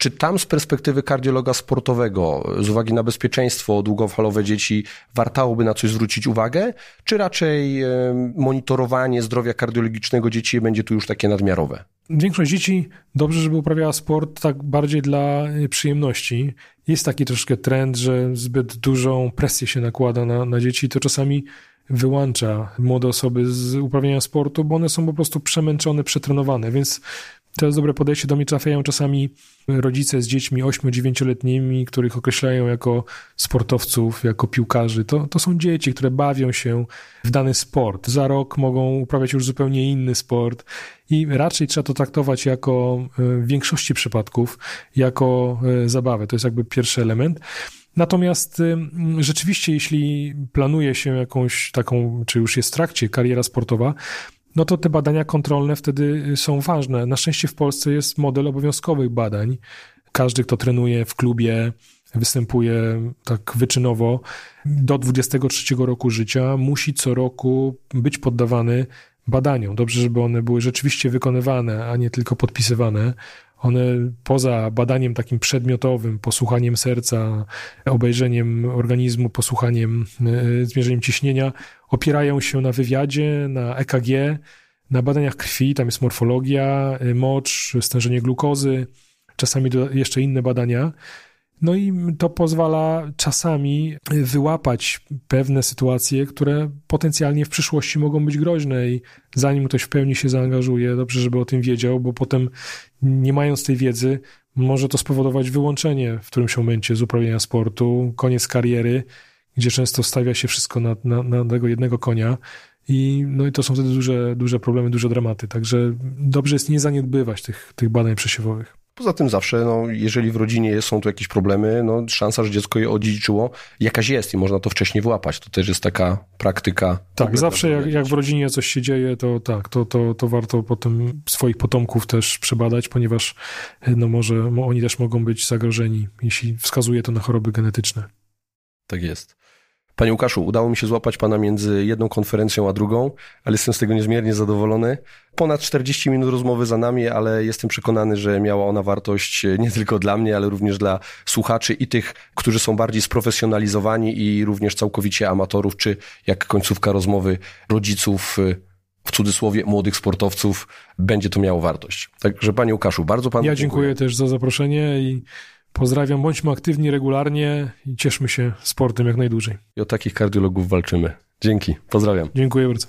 Czy tam z perspektywy kardiologa sportowego, z uwagi na bezpieczeństwo długofalowe dzieci, wartałoby na coś zwrócić uwagę, czy raczej monitorowanie zdrowia kardiologicznego dzieci będzie tu już takie nadmiarowe? Większość dzieci dobrze, żeby uprawiała sport tak bardziej dla y, przyjemności. Jest taki troszkę trend, że zbyt dużą presję się nakłada na, na dzieci, to czasami wyłącza młode osoby z uprawiania sportu, bo one są po prostu przemęczone, przetrenowane, więc to jest dobre podejście. Do mnie trafiają czasami rodzice z dziećmi 8-9-letnimi, których określają jako sportowców, jako piłkarzy. To, to są dzieci, które bawią się w dany sport. Za rok mogą uprawiać już zupełnie inny sport i raczej trzeba to traktować jako e, w większości przypadków jako e, zabawę. To jest jakby pierwszy element. Natomiast e, rzeczywiście, jeśli planuje się jakąś taką, czy już jest w trakcie kariera sportowa, no to te badania kontrolne wtedy y, są ważne. Na szczęście w Polsce jest model obowiązkowych badań. Każdy, kto trenuje w klubie, występuje tak wyczynowo do 23 roku życia, musi co roku być poddawany badaniom. Dobrze, żeby one były rzeczywiście wykonywane, a nie tylko podpisywane. One poza badaniem takim przedmiotowym, posłuchaniem serca, obejrzeniem organizmu, posłuchaniem, y, zmierzeniem ciśnienia, opierają się na wywiadzie, na EKG, na badaniach krwi, tam jest morfologia, y, mocz, stężenie glukozy, czasami jeszcze inne badania. No i to pozwala czasami wyłapać pewne sytuacje, które potencjalnie w przyszłości mogą być groźne i zanim ktoś w pełni się zaangażuje, dobrze, żeby o tym wiedział, bo potem nie mając tej wiedzy, może to spowodować wyłączenie w którymś momencie z uprawiania sportu, koniec kariery, gdzie często stawia się wszystko na, na, na tego jednego konia. I, no i to są wtedy duże, duże problemy, duże dramaty. Także dobrze jest nie zaniedbywać tych, tych badań przesiewowych. Poza tym zawsze, no, jeżeli w rodzinie są tu jakieś problemy, no, szansa, że dziecko je odziedziczyło, jakaś jest i można to wcześniej włapać. To też jest taka praktyka. Tak, zawsze jak, jak, w rodzinie coś się dzieje, to tak, to, to, to warto potem swoich potomków też przebadać, ponieważ no może oni też mogą być zagrożeni, jeśli wskazuje to na choroby genetyczne. Tak jest. Panie Łukaszu, udało mi się złapać Pana między jedną konferencją a drugą, ale jestem z tego niezmiernie zadowolony. Ponad 40 minut rozmowy za nami, ale jestem przekonany, że miała ona wartość nie tylko dla mnie, ale również dla słuchaczy i tych, którzy są bardziej sprofesjonalizowani i również całkowicie amatorów, czy jak końcówka rozmowy rodziców w cudzysłowie młodych sportowców, będzie to miało wartość. Także Panie Łukaszu, bardzo Panu Ja dziękuję, dziękuję też za zaproszenie i Pozdrawiam, bądźmy aktywni regularnie i cieszmy się sportem jak najdłużej. I o takich kardiologów walczymy. Dzięki, pozdrawiam. Dziękuję bardzo.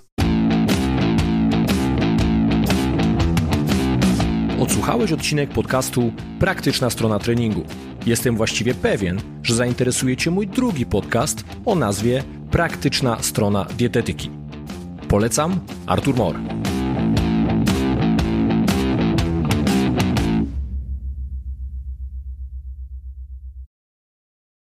Odsłuchałeś odcinek podcastu Praktyczna strona treningu. Jestem właściwie pewien, że zainteresuje Cię mój drugi podcast o nazwie Praktyczna strona dietetyki. Polecam Artur Mor.